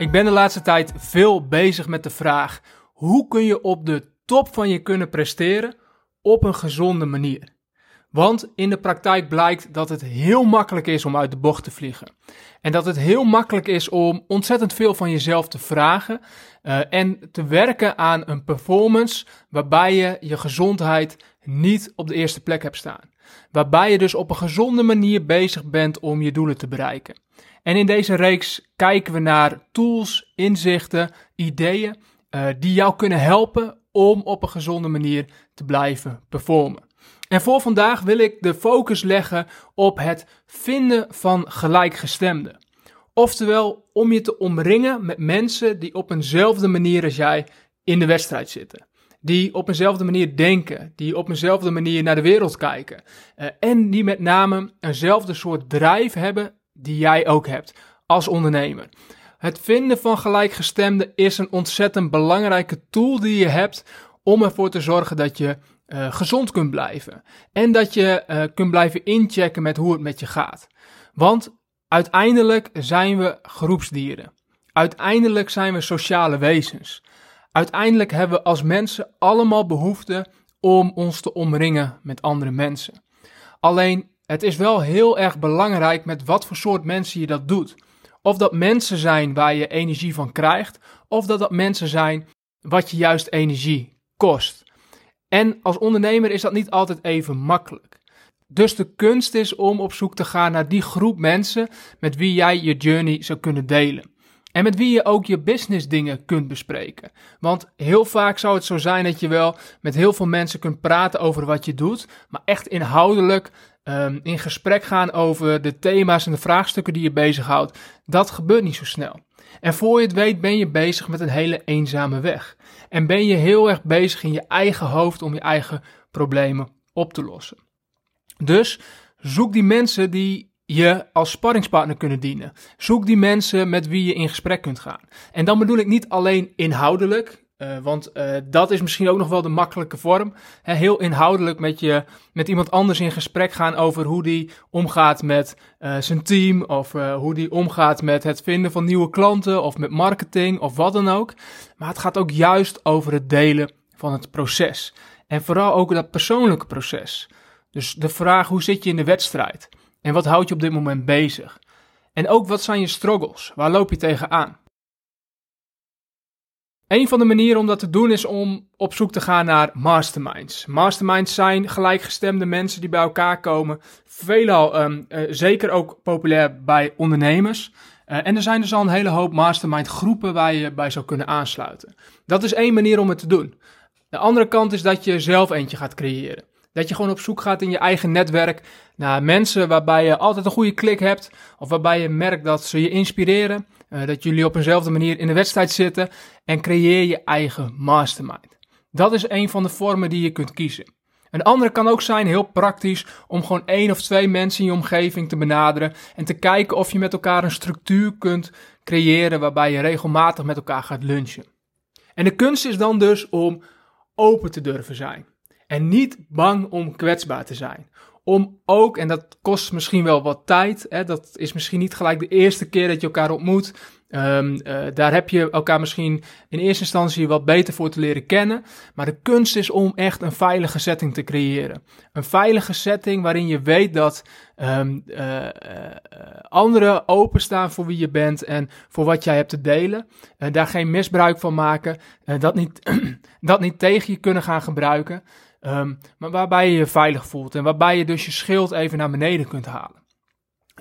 Ik ben de laatste tijd veel bezig met de vraag: hoe kun je op de top van je kunnen presteren op een gezonde manier? Want in de praktijk blijkt dat het heel makkelijk is om uit de bocht te vliegen. En dat het heel makkelijk is om ontzettend veel van jezelf te vragen uh, en te werken aan een performance waarbij je je gezondheid niet op de eerste plek hebt staan. Waarbij je dus op een gezonde manier bezig bent om je doelen te bereiken. En in deze reeks kijken we naar tools, inzichten, ideeën uh, die jou kunnen helpen om op een gezonde manier te blijven performen. En voor vandaag wil ik de focus leggen op het vinden van gelijkgestemden. Oftewel, om je te omringen met mensen die op eenzelfde manier als jij in de wedstrijd zitten. Die op eenzelfde manier denken, die op eenzelfde manier naar de wereld kijken. Uh, en die met name eenzelfde soort drijf hebben die jij ook hebt als ondernemer. Het vinden van gelijkgestemden is een ontzettend belangrijke tool die je hebt om ervoor te zorgen dat je uh, gezond kunt blijven. En dat je uh, kunt blijven inchecken met hoe het met je gaat. Want uiteindelijk zijn we groepsdieren. Uiteindelijk zijn we sociale wezens. Uiteindelijk hebben we als mensen allemaal behoefte om ons te omringen met andere mensen. Alleen het is wel heel erg belangrijk met wat voor soort mensen je dat doet. Of dat mensen zijn waar je energie van krijgt, of dat dat mensen zijn wat je juist energie kost. En als ondernemer is dat niet altijd even makkelijk. Dus de kunst is om op zoek te gaan naar die groep mensen met wie jij je journey zou kunnen delen. En met wie je ook je business dingen kunt bespreken. Want heel vaak zou het zo zijn dat je wel met heel veel mensen kunt praten over wat je doet, maar echt inhoudelijk um, in gesprek gaan over de thema's en de vraagstukken die je bezighoudt, dat gebeurt niet zo snel. En voor je het weet ben je bezig met een hele eenzame weg. En ben je heel erg bezig in je eigen hoofd om je eigen problemen op te lossen. Dus zoek die mensen die je als sparringspartner kunnen dienen. Zoek die mensen met wie je in gesprek kunt gaan. En dan bedoel ik niet alleen inhoudelijk, uh, want uh, dat is misschien ook nog wel de makkelijke vorm. He, heel inhoudelijk met, je, met iemand anders in gesprek gaan over hoe die omgaat met uh, zijn team. Of hoe die omgaat met het vinden van nieuwe klanten. Of met marketing of wat dan ook. Maar het gaat ook juist over het delen van het proces. En vooral ook dat persoonlijke proces. Dus de vraag hoe zit je in de wedstrijd? En wat houdt je op dit moment bezig? En ook wat zijn je struggles? Waar loop je tegenaan? Een van de manieren om dat te doen is om op zoek te gaan naar masterminds. Masterminds zijn gelijkgestemde mensen die bij elkaar komen. Veelal um, uh, zeker ook populair bij ondernemers. Uh, en er zijn dus al een hele hoop mastermind groepen waar je bij zou kunnen aansluiten. Dat is één manier om het te doen. De andere kant is dat je zelf eentje gaat creëren. Dat je gewoon op zoek gaat in je eigen netwerk naar mensen waarbij je altijd een goede klik hebt. Of waarbij je merkt dat ze je inspireren. Uh, dat jullie op eenzelfde manier in de wedstrijd zitten. En creëer je eigen mastermind. Dat is een van de vormen die je kunt kiezen. Een andere kan ook zijn, heel praktisch, om gewoon één of twee mensen in je omgeving te benaderen. En te kijken of je met elkaar een structuur kunt creëren waarbij je regelmatig met elkaar gaat lunchen. En de kunst is dan dus om open te durven zijn. En niet bang om kwetsbaar te zijn. Om ook, en dat kost misschien wel wat tijd, hè, dat is misschien niet gelijk de eerste keer dat je elkaar ontmoet. Um, uh, daar heb je elkaar misschien in eerste instantie wat beter voor te leren kennen. Maar de kunst is om echt een veilige setting te creëren. Een veilige setting waarin je weet dat um, uh, uh, anderen openstaan voor wie je bent en voor wat jij hebt te delen. daar geen misbruik van maken. dat, niet, dat niet tegen je kunnen gaan gebruiken. Um, maar waarbij je je veilig voelt en waarbij je dus je schild even naar beneden kunt halen.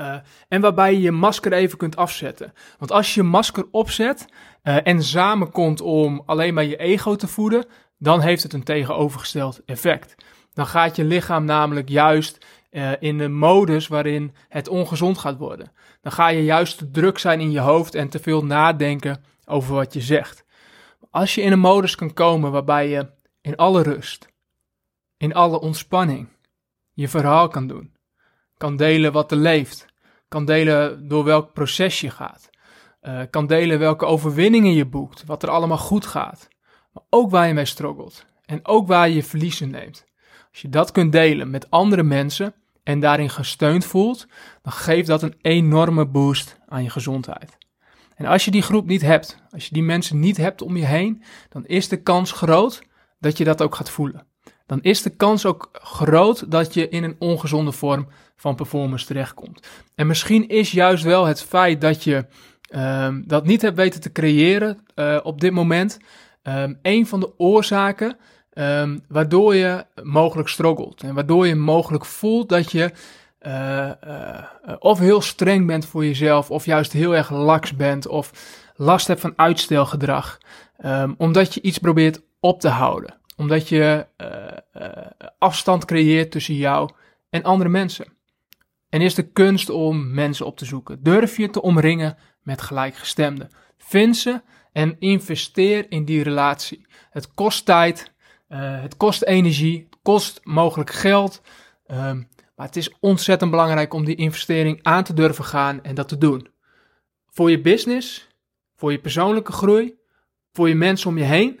Uh, en waarbij je je masker even kunt afzetten. Want als je je masker opzet uh, en samenkomt om alleen maar je ego te voeden, dan heeft het een tegenovergesteld effect. Dan gaat je lichaam namelijk juist uh, in de modus waarin het ongezond gaat worden. Dan ga je juist te druk zijn in je hoofd en te veel nadenken over wat je zegt. Als je in een modus kan komen waarbij je in alle rust, in alle ontspanning, je verhaal kan doen, kan delen wat er leeft, kan delen door welk proces je gaat, uh, kan delen welke overwinningen je boekt, wat er allemaal goed gaat, maar ook waar je mee struggelt en ook waar je je verliezen neemt. Als je dat kunt delen met andere mensen en daarin gesteund voelt, dan geeft dat een enorme boost aan je gezondheid. En als je die groep niet hebt, als je die mensen niet hebt om je heen, dan is de kans groot dat je dat ook gaat voelen. Dan is de kans ook groot dat je in een ongezonde vorm van performance terechtkomt. En misschien is juist wel het feit dat je um, dat niet hebt weten te creëren uh, op dit moment um, een van de oorzaken um, waardoor je mogelijk struggelt. En waardoor je mogelijk voelt dat je uh, uh, of heel streng bent voor jezelf, of juist heel erg laks bent, of last hebt van uitstelgedrag. Omdat je iets probeert op te houden. Omdat je uh, afstand creëert tussen jou en andere mensen. En is de kunst om mensen op te zoeken. Durf je te omringen met gelijkgestemden. Vind ze en investeer in die relatie. Het kost tijd, het kost energie, het kost mogelijk geld. Um, maar het is ontzettend belangrijk om die investering aan te durven gaan en dat te doen. Voor je business, voor je persoonlijke groei, voor je mensen om je heen,